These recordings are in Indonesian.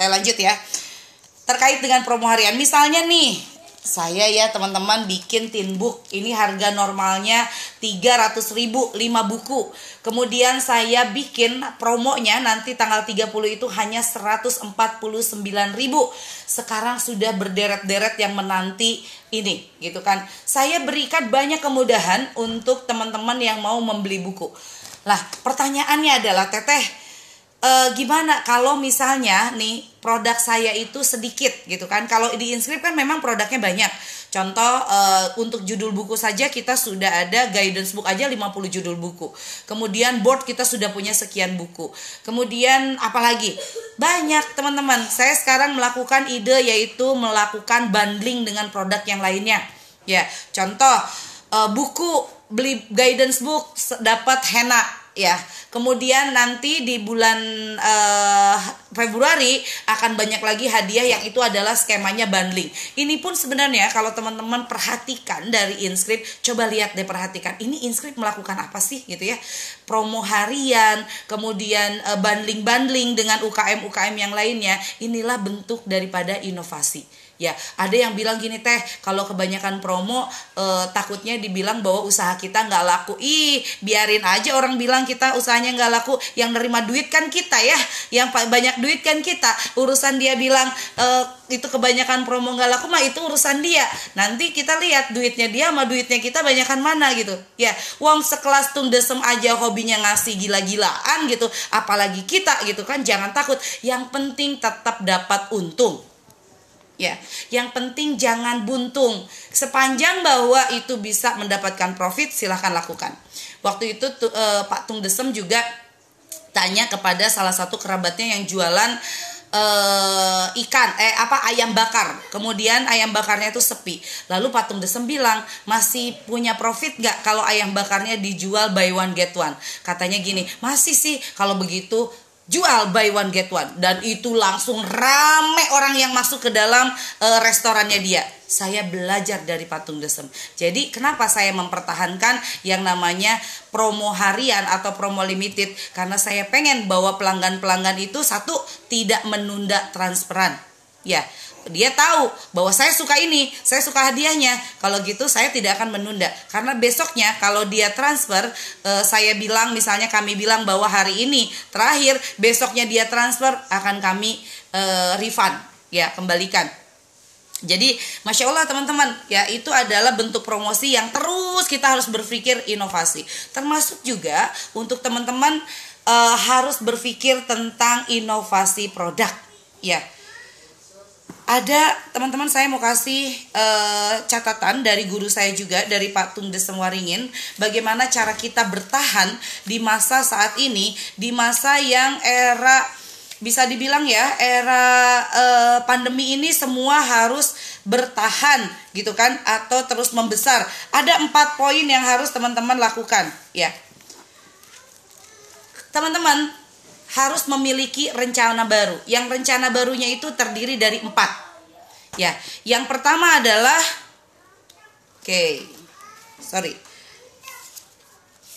Saya lanjut ya. Terkait dengan promo harian, misalnya nih, saya ya teman-teman bikin tin book. Ini harga normalnya 300 ribu 5 buku. Kemudian saya bikin promonya nanti tanggal 30 itu hanya 149 ribu. Sekarang sudah berderet-deret yang menanti ini gitu kan. Saya berikan banyak kemudahan untuk teman-teman yang mau membeli buku. Lah pertanyaannya adalah teteh e, gimana kalau misalnya nih produk saya itu sedikit gitu kan? Kalau di inscript kan memang produknya banyak. Contoh e, untuk judul buku saja kita sudah ada guidance book aja 50 judul buku. Kemudian board kita sudah punya sekian buku. Kemudian apalagi? Banyak teman-teman. Saya sekarang melakukan ide yaitu melakukan bundling dengan produk yang lainnya. Ya contoh e, buku beli guidance book dapat henna ya. Kemudian nanti di bulan uh, Februari akan banyak lagi hadiah yang itu adalah skemanya bundling. Ini pun sebenarnya kalau teman-teman perhatikan dari Inscript, coba lihat deh perhatikan. Ini Inscript melakukan apa sih gitu ya? Promo harian, kemudian uh, bundling-bundling dengan UKM-UKM yang lainnya. Inilah bentuk daripada inovasi ya ada yang bilang gini teh kalau kebanyakan promo eh, takutnya dibilang bahwa usaha kita nggak laku. Ih biarin aja orang bilang kita usahanya nggak laku. Yang nerima duit kan kita ya. Yang banyak duit kan kita. Urusan dia bilang eh, itu kebanyakan promo nggak laku mah itu urusan dia. Nanti kita lihat duitnya dia sama duitnya kita banyakan mana gitu. Ya uang sekelas tung desem aja hobinya ngasih gila-gilaan gitu. Apalagi kita gitu kan jangan takut. Yang penting tetap dapat untung ya. Yang penting jangan buntung. Sepanjang bahwa itu bisa mendapatkan profit, silahkan lakukan. Waktu itu tuh, eh, Pak Tung Desem juga tanya kepada salah satu kerabatnya yang jualan uh, ikan eh apa ayam bakar kemudian ayam bakarnya itu sepi lalu patung desem bilang masih punya profit gak kalau ayam bakarnya dijual buy one get one katanya gini masih sih kalau begitu jual buy one get one dan itu langsung rame orang yang masuk ke dalam uh, restorannya dia. Saya belajar dari patung desem. Jadi kenapa saya mempertahankan yang namanya promo harian atau promo limited karena saya pengen bahwa pelanggan-pelanggan itu satu tidak menunda transferan. Ya, dia tahu bahwa saya suka ini, saya suka hadiahnya. Kalau gitu saya tidak akan menunda karena besoknya kalau dia transfer eh, saya bilang misalnya kami bilang bahwa hari ini terakhir, besoknya dia transfer akan kami eh, refund ya, kembalikan. Jadi, masya Allah teman-teman, ya itu adalah bentuk promosi yang terus kita harus berpikir inovasi. Termasuk juga untuk teman-teman uh, harus berpikir tentang inovasi produk, ya ada teman-teman saya mau kasih uh, catatan dari guru saya juga dari Pak Tung Desem Waringin bagaimana cara kita bertahan di masa saat ini di masa yang era bisa dibilang ya era uh, pandemi ini semua harus bertahan gitu kan atau terus membesar. Ada empat poin yang harus teman-teman lakukan ya. Teman-teman harus memiliki rencana baru. Yang rencana barunya itu terdiri dari empat. Ya, yang pertama adalah, oke, okay, sorry,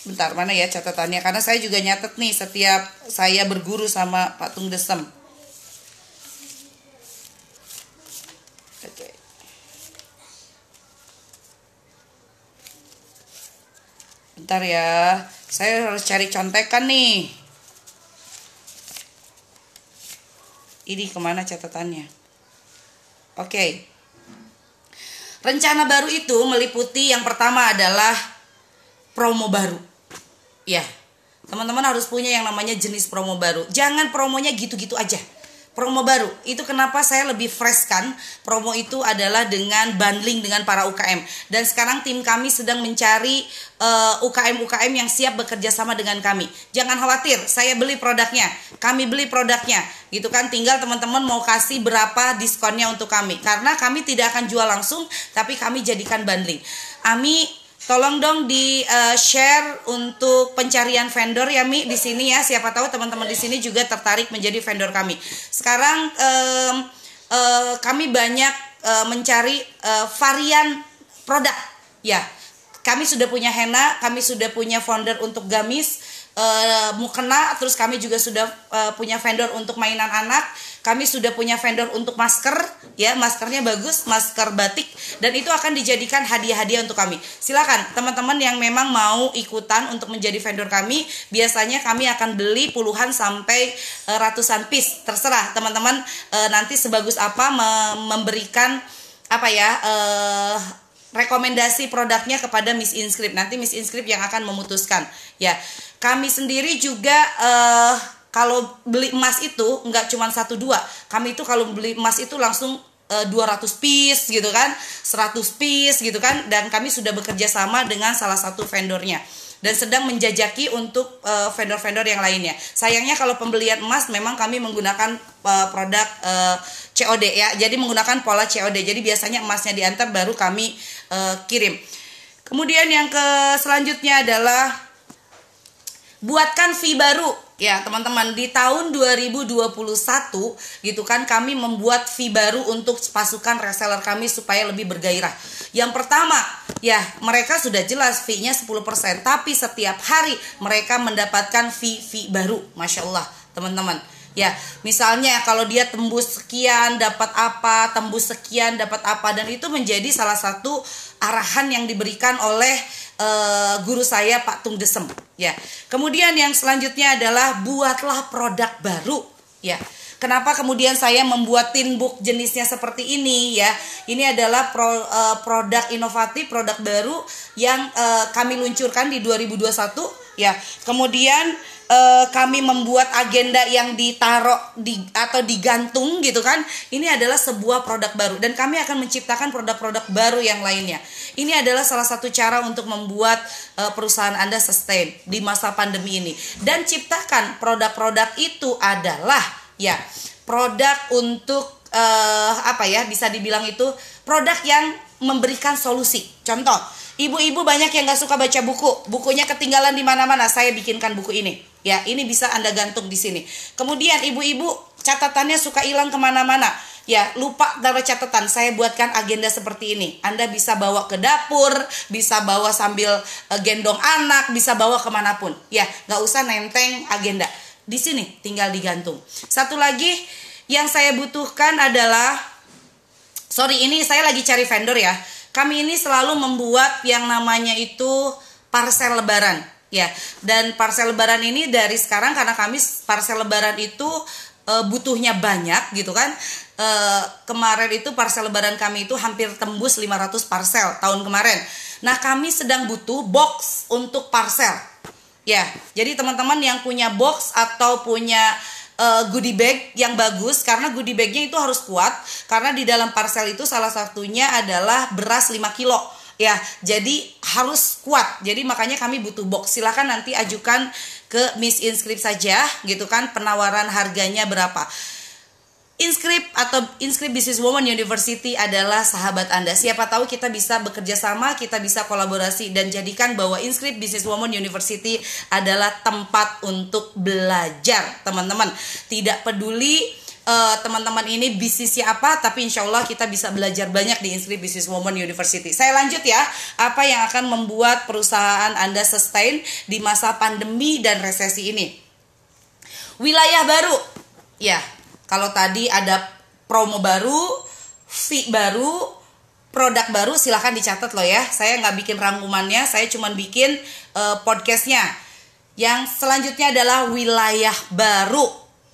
bentar mana ya catatannya? Karena saya juga nyatet nih setiap saya berguru sama Pak Tung Desem. Oke. Bentar ya, saya harus cari contekan nih. Ini ke mana catatannya? Oke. Okay. Rencana baru itu meliputi yang pertama adalah promo baru. Ya, teman-teman harus punya yang namanya jenis promo baru. Jangan promonya gitu-gitu aja promo baru. Itu kenapa saya lebih fresh kan. Promo itu adalah dengan bundling dengan para UKM. Dan sekarang tim kami sedang mencari UKM-UKM uh, yang siap bekerja sama dengan kami. Jangan khawatir, saya beli produknya. Kami beli produknya. Gitu kan, tinggal teman-teman mau kasih berapa diskonnya untuk kami. Karena kami tidak akan jual langsung, tapi kami jadikan bundling. Ami Tolong dong di uh, share untuk pencarian vendor ya Mi di sini ya. Siapa tahu teman-teman di sini juga tertarik menjadi vendor kami. Sekarang um, uh, kami banyak uh, mencari uh, varian produk ya. Kami sudah punya henna, kami sudah punya founder untuk gamis, uh, mukena terus kami juga sudah uh, punya vendor untuk mainan anak. Kami sudah punya vendor untuk masker ya. Maskernya bagus masker batik. Dan itu akan dijadikan hadiah-hadiah untuk kami. Silakan teman-teman yang memang mau ikutan untuk menjadi vendor kami biasanya kami akan beli puluhan sampai uh, ratusan piece. Terserah teman-teman uh, nanti sebagus apa me memberikan apa ya uh, rekomendasi produknya kepada Miss Inscript. Nanti Miss Inscript yang akan memutuskan ya kami sendiri juga uh, kalau beli emas itu nggak cuma satu dua kami itu kalau beli emas itu langsung uh, eh, 200 piece gitu kan 100 piece gitu kan dan kami sudah bekerja sama dengan salah satu vendornya dan sedang menjajaki untuk vendor vendor-vendor yang lainnya. Sayangnya kalau pembelian emas memang kami menggunakan uh, produk uh, COD ya. Jadi menggunakan pola COD. Jadi biasanya emasnya diantar baru kami uh, kirim. Kemudian yang ke selanjutnya adalah buatkan fee baru. Ya teman-teman di tahun 2021 gitu kan kami membuat fee baru untuk pasukan reseller kami supaya lebih bergairah. Yang pertama ya mereka sudah jelas fee-nya 10% tapi setiap hari mereka mendapatkan fee-fee baru Masya Allah teman-teman Ya, misalnya kalau dia tembus sekian dapat apa, tembus sekian dapat apa dan itu menjadi salah satu arahan yang diberikan oleh uh, guru saya Pak Tung Desem ya. Kemudian yang selanjutnya adalah buatlah produk baru ya. Kenapa kemudian saya membuat tin book jenisnya seperti ini ya? Ini adalah pro, uh, produk inovatif, produk baru yang uh, kami luncurkan di 2021 ya. Kemudian uh, kami membuat agenda yang ditaruh di atau digantung gitu kan ini adalah sebuah produk baru dan kami akan menciptakan produk-produk baru yang lainnya ini adalah salah satu cara untuk membuat uh, perusahaan anda sustain di masa pandemi ini dan ciptakan produk-produk itu adalah ya produk untuk uh, apa ya bisa dibilang itu produk yang memberikan solusi contoh Ibu-ibu banyak yang gak suka baca buku, bukunya ketinggalan di mana-mana. Saya bikinkan buku ini. Ya, ini bisa Anda gantung di sini. Kemudian ibu-ibu catatannya suka hilang ke mana-mana. Ya, lupa taruh catatan. Saya buatkan agenda seperti ini. Anda bisa bawa ke dapur, bisa bawa sambil uh, gendong anak, bisa bawa ke mana pun. Ya, gak usah nenteng agenda. Di sini tinggal digantung. Satu lagi yang saya butuhkan adalah, sorry ini saya lagi cari vendor ya. Kami ini selalu membuat yang namanya itu parsel lebaran ya. Dan parsel lebaran ini dari sekarang karena kami parsel lebaran itu e, butuhnya banyak gitu kan e, kemarin itu parsel lebaran kami itu hampir tembus 500 parsel tahun kemarin. Nah kami sedang butuh box untuk parsel ya jadi teman-teman yang punya box atau punya uh, goodie bag yang bagus karena goodie bagnya itu harus kuat karena di dalam parcel itu salah satunya adalah beras 5 kilo. Ya jadi harus kuat. Jadi makanya kami butuh box. Silahkan nanti ajukan ke Miss Inscript saja gitu kan penawaran harganya berapa Inscript atau Inscript Business Woman University adalah sahabat Anda. Siapa tahu kita bisa bekerja sama, kita bisa kolaborasi dan jadikan bahwa Inscript Business Woman University adalah tempat untuk belajar, teman-teman. Tidak peduli uh, teman-teman ini bisnisnya apa, tapi insya Allah kita bisa belajar banyak di Inscript Business Woman University. Saya lanjut ya, apa yang akan membuat perusahaan Anda sustain di masa pandemi dan resesi ini? Wilayah baru, ya kalau tadi ada promo baru, fee baru, produk baru silahkan dicatat loh ya. Saya nggak bikin rangkumannya, saya cuma bikin uh, podcastnya. Yang selanjutnya adalah wilayah baru.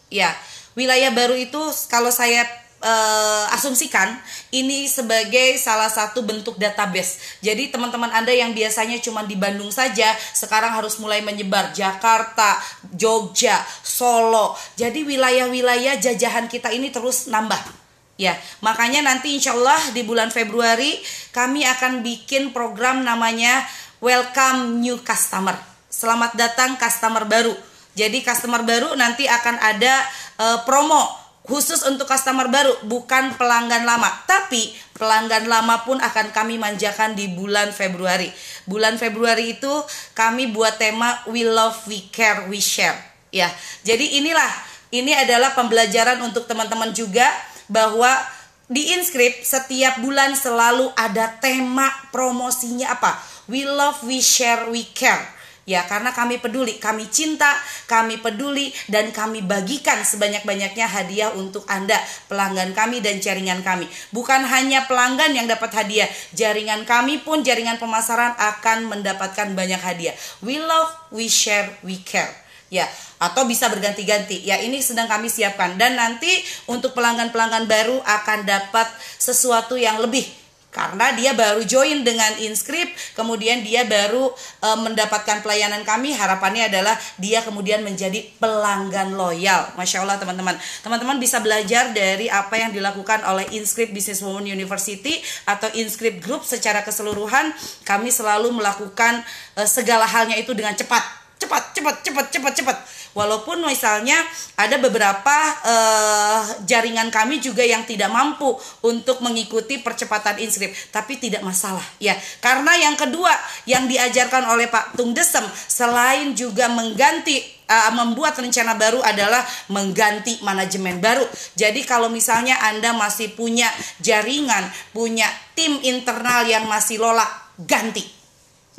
Ya, wilayah baru itu kalau saya uh, asumsikan ini sebagai salah satu bentuk database. Jadi teman-teman Anda yang biasanya cuma di Bandung saja sekarang harus mulai menyebar Jakarta, Jogja, Solo. Jadi wilayah-wilayah jajahan kita ini terus nambah. Ya, makanya nanti insya Allah di bulan Februari kami akan bikin program namanya Welcome New Customer. Selamat datang customer baru. Jadi customer baru nanti akan ada uh, promo khusus untuk customer baru bukan pelanggan lama. Tapi pelanggan lama pun akan kami manjakan di bulan Februari. Bulan Februari itu kami buat tema we love we care we share. Ya jadi inilah ini adalah pembelajaran untuk teman-teman juga bahwa di inskrip setiap bulan selalu ada tema promosinya apa? We love we share we care Ya, karena kami peduli, kami cinta, kami peduli dan kami bagikan sebanyak-banyaknya hadiah untuk Anda, pelanggan kami dan jaringan kami. Bukan hanya pelanggan yang dapat hadiah, jaringan kami pun jaringan pemasaran akan mendapatkan banyak hadiah. We love, we share, we care. Ya, atau bisa berganti-ganti. Ya, ini sedang kami siapkan dan nanti untuk pelanggan-pelanggan baru akan dapat sesuatu yang lebih karena dia baru join dengan inskrip kemudian dia baru e, mendapatkan pelayanan kami. Harapannya adalah dia kemudian menjadi pelanggan loyal. Masya allah teman-teman. Teman-teman bisa belajar dari apa yang dilakukan oleh inskrip Business Women University atau inskrip group secara keseluruhan. Kami selalu melakukan e, segala halnya itu dengan cepat. Cepat cepat cepat cepat cepat Walaupun misalnya ada beberapa uh, jaringan kami juga yang tidak mampu untuk mengikuti percepatan inskrip, tapi tidak masalah ya. Karena yang kedua yang diajarkan oleh Pak Tung Desem selain juga mengganti uh, membuat rencana baru adalah mengganti manajemen baru. Jadi kalau misalnya Anda masih punya jaringan, punya tim internal yang masih lola, ganti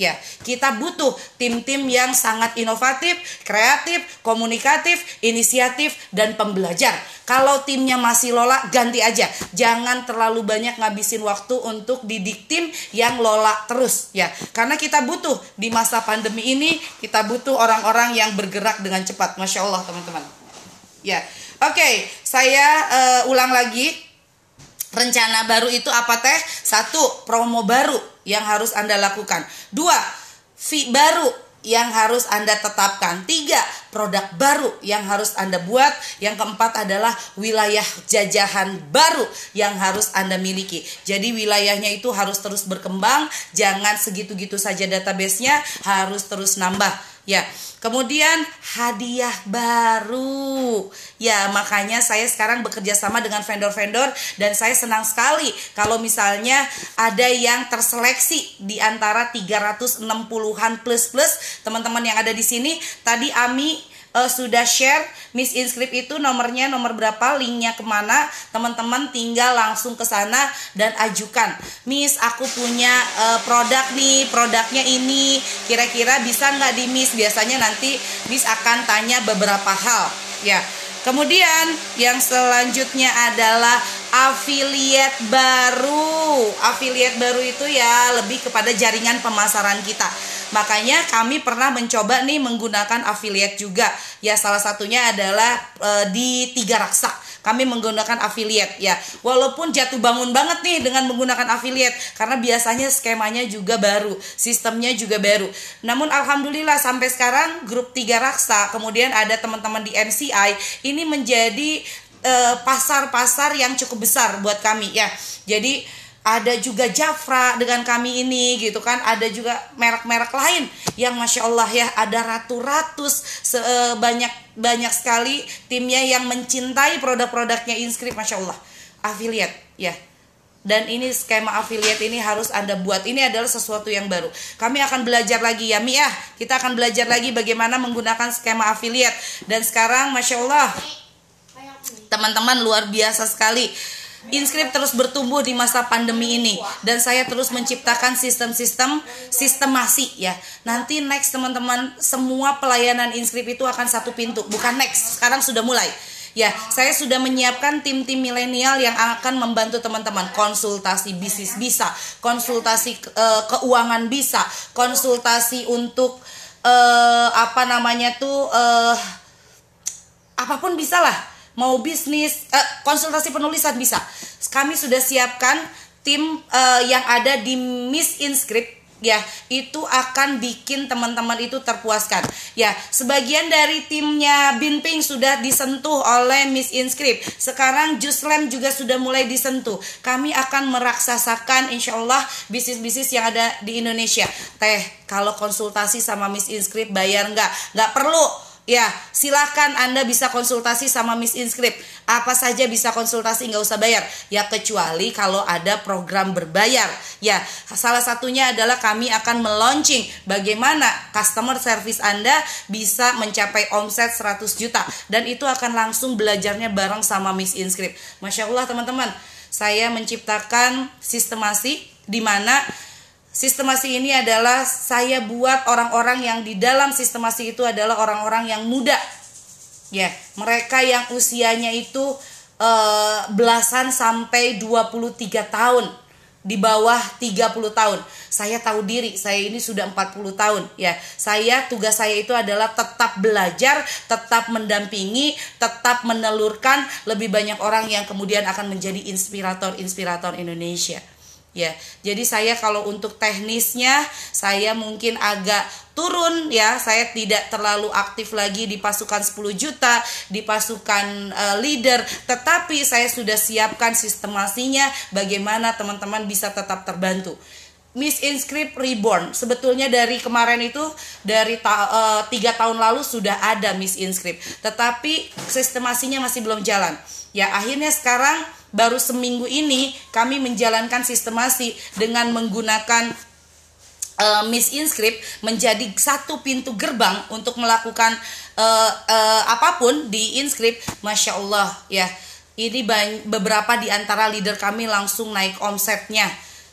Ya, kita butuh tim-tim yang sangat inovatif, kreatif, komunikatif, inisiatif, dan pembelajar. Kalau timnya masih lola, ganti aja. Jangan terlalu banyak ngabisin waktu untuk didik tim yang lola terus ya. Karena kita butuh di masa pandemi ini, kita butuh orang-orang yang bergerak dengan cepat. Masya Allah teman-teman. Ya, oke, okay, saya uh, ulang lagi Rencana baru itu apa teh? Satu, promo baru yang harus Anda lakukan. Dua, fee baru yang harus Anda tetapkan. Tiga, produk baru yang harus Anda buat. Yang keempat adalah wilayah jajahan baru yang harus Anda miliki. Jadi wilayahnya itu harus terus berkembang, jangan segitu-gitu saja databasenya, harus terus nambah. Ya, kemudian hadiah baru. Ya, makanya saya sekarang bekerja sama dengan vendor-vendor dan saya senang sekali kalau misalnya ada yang terseleksi di antara 360-an plus-plus teman-teman yang ada di sini. Tadi Ami uh, sudah share Miss Inscript itu nomornya nomor berapa, linknya ke mana, teman-teman tinggal langsung ke sana dan ajukan. Miss, aku punya uh, produk nih, produknya ini, kira-kira bisa nggak di Miss? Biasanya nanti Miss akan tanya beberapa hal, ya. Kemudian yang selanjutnya adalah affiliate baru. Affiliate baru itu ya lebih kepada jaringan pemasaran kita. Makanya kami pernah mencoba nih menggunakan affiliate juga. Ya salah satunya adalah e, di Tiga Raksa kami menggunakan affiliate ya. Walaupun jatuh bangun banget nih dengan menggunakan affiliate karena biasanya skemanya juga baru, sistemnya juga baru. Namun alhamdulillah sampai sekarang grup Tiga Raksa, kemudian ada teman-teman di MCI ini menjadi eh, pasar-pasar uh, yang cukup besar buat kami ya. Jadi ada juga Jafra dengan kami ini gitu kan ada juga merek-merek lain yang masya Allah ya ada ratu-ratus eh, banyak banyak sekali timnya yang mencintai produk-produknya inskrip masya Allah affiliate ya dan ini skema affiliate ini harus Anda buat. Ini adalah sesuatu yang baru. Kami akan belajar lagi ya Mi ya. Kita akan belajar lagi bagaimana menggunakan skema affiliate. Dan sekarang Masya Allah teman-teman luar biasa sekali Inskrip terus bertumbuh di masa pandemi ini dan saya terus menciptakan sistem-sistem sistemasi ya. Nanti next teman-teman semua pelayanan inskrip itu akan satu pintu, bukan next. Sekarang sudah mulai. Ya, saya sudah menyiapkan tim-tim milenial yang akan membantu teman-teman konsultasi bisnis bisa, konsultasi uh, keuangan bisa, konsultasi untuk uh, apa namanya tuh uh, apa pun bisa lah mau bisnis, eh, konsultasi penulisan bisa. Kami sudah siapkan tim uh, yang ada di Miss Inscript ya. Itu akan bikin teman-teman itu terpuaskan. Ya sebagian dari timnya Binping sudah disentuh oleh Miss Inscript sekarang Juslem juga sudah mulai disentuh. Kami akan meraksasakan insya Allah bisnis-bisnis yang ada di Indonesia. Teh kalau konsultasi sama Miss Inscript bayar nggak? Nggak perlu Ya, silakan Anda bisa konsultasi sama Miss Inscript. Apa saja bisa konsultasi, nggak usah bayar. Ya, kecuali kalau ada program berbayar. Ya, salah satunya adalah kami akan meluncing bagaimana customer service Anda bisa mencapai omset 100 juta. Dan itu akan langsung belajarnya bareng sama Miss Inscript. Masya Allah teman-teman, saya menciptakan sistemasi di mana Sistemasi ini adalah saya buat orang-orang yang di dalam sistemasi itu adalah orang-orang yang muda. Ya, mereka yang usianya itu uh, belasan sampai 23 tahun di bawah 30 tahun. Saya tahu diri, saya ini sudah 40 tahun ya. Saya tugas saya itu adalah tetap belajar, tetap mendampingi, tetap menelurkan lebih banyak orang yang kemudian akan menjadi inspirator-inspirator Indonesia ya. Jadi saya kalau untuk teknisnya saya mungkin agak turun ya. Saya tidak terlalu aktif lagi di pasukan 10 juta, di pasukan uh, leader, tetapi saya sudah siapkan sistemasinya bagaimana teman-teman bisa tetap terbantu. Miss Inscript Reborn sebetulnya dari kemarin itu dari ta uh, tiga tahun lalu sudah ada Miss Inscript tetapi sistemasinya masih belum jalan ya akhirnya sekarang baru seminggu ini kami menjalankan sistemasi dengan menggunakan uh, Miss Inscript menjadi satu pintu gerbang untuk melakukan uh, uh, apa pun di Inscript, masya Allah ya. Ini beberapa di antara leader kami langsung naik omsetnya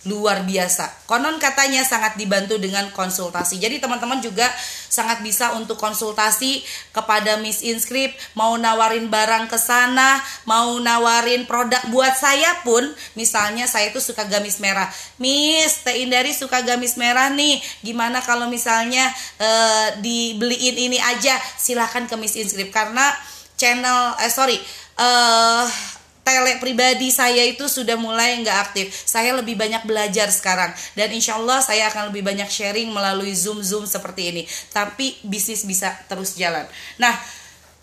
luar biasa. Konon katanya sangat dibantu dengan konsultasi. Jadi teman-teman juga sangat bisa untuk konsultasi kepada Miss Inscript, mau nawarin barang ke sana, mau nawarin produk buat saya pun, misalnya saya itu suka gamis merah. Miss, Teh Indari suka gamis merah nih. Gimana kalau misalnya uh, dibeliin ini aja? Silahkan ke Miss Inscript karena channel eh sorry uh, tele pribadi saya itu sudah mulai nggak aktif. Saya lebih banyak belajar sekarang dan insya Allah saya akan lebih banyak sharing melalui zoom zoom seperti ini. Tapi bisnis bisa terus jalan. Nah.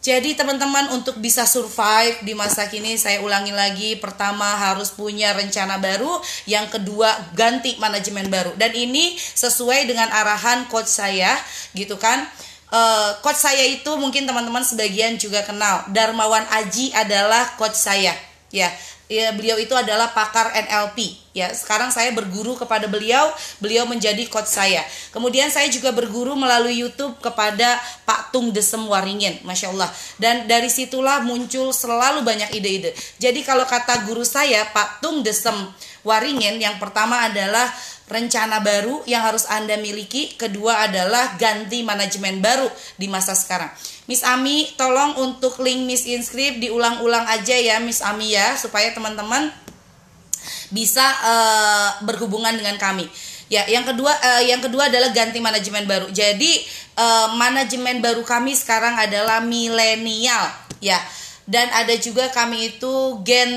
Jadi teman-teman untuk bisa survive di masa kini saya ulangi lagi pertama harus punya rencana baru, yang kedua ganti manajemen baru dan ini sesuai dengan arahan coach saya gitu kan. Uh, coach saya itu mungkin teman-teman sebagian juga kenal Darmawan Aji adalah coach saya ya ya beliau itu adalah pakar NLP ya sekarang saya berguru kepada beliau beliau menjadi coach saya. Kemudian saya juga berguru melalui YouTube kepada Pak Tung Desem Waringin masya Allah. Dan dari situlah muncul selalu banyak ide-ide. Jadi kalau kata guru saya Pak Tung Desem Waringin yang pertama adalah rencana baru yang harus Anda miliki, kedua adalah ganti manajemen baru di masa sekarang. Miss Ami, tolong untuk link Miss Inscript diulang-ulang aja ya Miss Ami ya supaya teman-teman bisa uh, berhubungan dengan kami. Ya, yang kedua uh, yang kedua adalah ganti manajemen baru. Jadi uh, manajemen baru kami sekarang adalah milenial ya. Dan ada juga kami itu Gen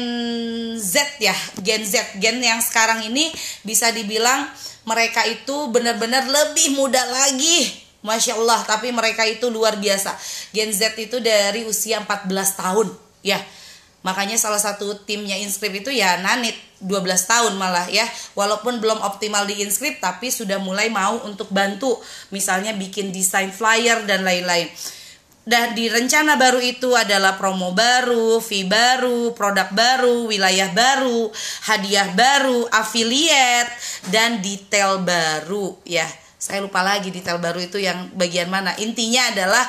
Z ya, Gen Z, gen yang sekarang ini bisa dibilang mereka itu benar-benar lebih muda lagi Masya Allah, tapi mereka itu luar biasa. Gen Z itu dari usia 14 tahun, ya. Makanya salah satu timnya Inscript itu ya Nanit 12 tahun malah ya. Walaupun belum optimal di Inscript tapi sudah mulai mau untuk bantu misalnya bikin desain flyer dan lain-lain. Dan di rencana baru itu adalah promo baru, fee baru, produk baru, wilayah baru, hadiah baru, affiliate dan detail baru ya. Saya lupa lagi detail baru itu yang bagian mana. Intinya adalah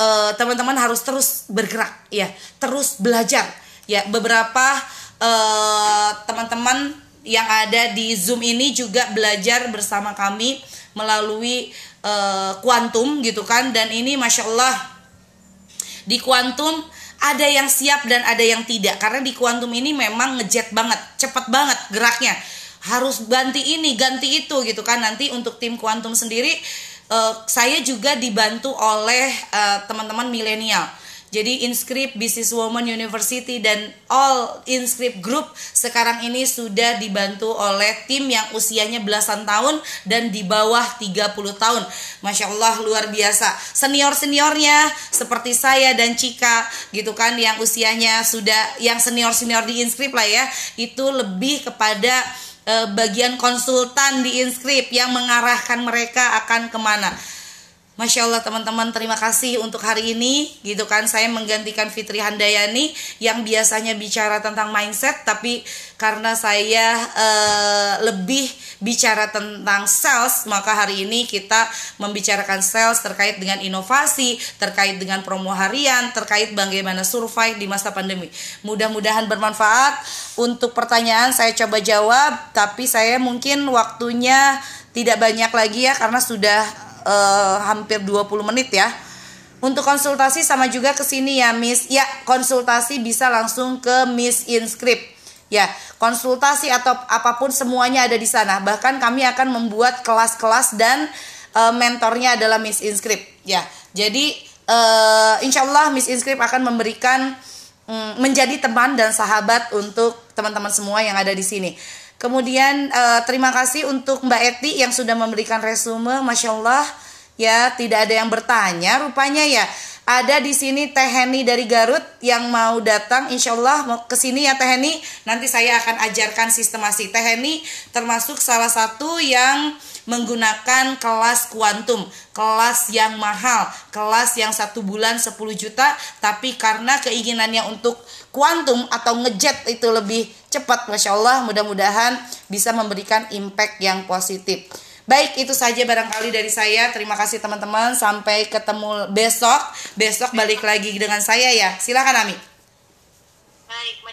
uh, teman-teman harus terus bergerak ya. Terus belajar ya. Beberapa uh, teman-teman yang ada di zoom ini juga belajar bersama kami melalui kuantum uh, gitu kan. Dan ini masya Allah di kuantum ada yang siap dan ada yang tidak. Karena di kuantum ini memang ngejet banget cepat banget geraknya. Harus ganti ini ganti itu gitu kan. Nanti untuk tim kuantum sendiri uh, saya juga dibantu oleh uh, teman-teman milenial jadi Inscript Business Woman University dan all Inscript Group sekarang ini sudah dibantu oleh tim yang usianya belasan tahun dan di bawah 30 tahun. Masya Allah luar biasa. Senior-seniornya seperti saya dan Cika gitu kan yang usianya sudah yang senior-senior di Inscript lah ya. Itu lebih kepada uh, bagian konsultan di inskrip yang mengarahkan mereka akan ke mana. Masya Allah teman-teman terima kasih untuk hari ini gitu kan. Saya menggantikan Fitri Handayani yang biasanya bicara tentang mindset tapi karena saya uh, lebih bicara tentang sales maka hari ini kita membicarakan sales terkait dengan inovasi terkait dengan promo harian terkait bagaimana survive di masa pandemi. Mudah-mudahan bermanfaat. Untuk pertanyaan saya coba jawab tapi saya mungkin waktunya tidak banyak lagi ya karena sudah uh, hampir 20 menit ya. Untuk konsultasi sama juga ke sini ya Miss. Ya, konsultasi bisa langsung ke Miss Inscript. Ya, konsultasi atau apa pun semuanya ada di sana. Bahkan kami akan membuat kelas-kelas dan uh, mentornya adalah Miss Inscript. Ya, jadi uh, insya Allah Miss Inscript akan memberikan um, menjadi teman dan sahabat untuk teman-teman semua yang ada di sini. Kemudian uh, terima kasih untuk Mbak Eti yang sudah memberikan resume, masya Allah ya tidak ada yang bertanya rupanya ya. Ada di sini Teh Heni dari Garut yang mau datang. Insya Allah mau ke sini ya Teh Heni. Nanti saya akan ajarkan sistemasi Teh Heni termasuk salah satu yang menggunakan kelas kuantum, kelas yang mahal, kelas yang satu bulan 10 juta, tapi karena keinginannya untuk kuantum atau ngejet itu lebih cepat, masya Allah, mudah-mudahan bisa memberikan impact yang positif. Baik, itu saja barangkali dari saya. Terima kasih teman-teman. Sampai ketemu besok. Besok balik lagi dengan saya ya. Silakan Ami. Baik, Masya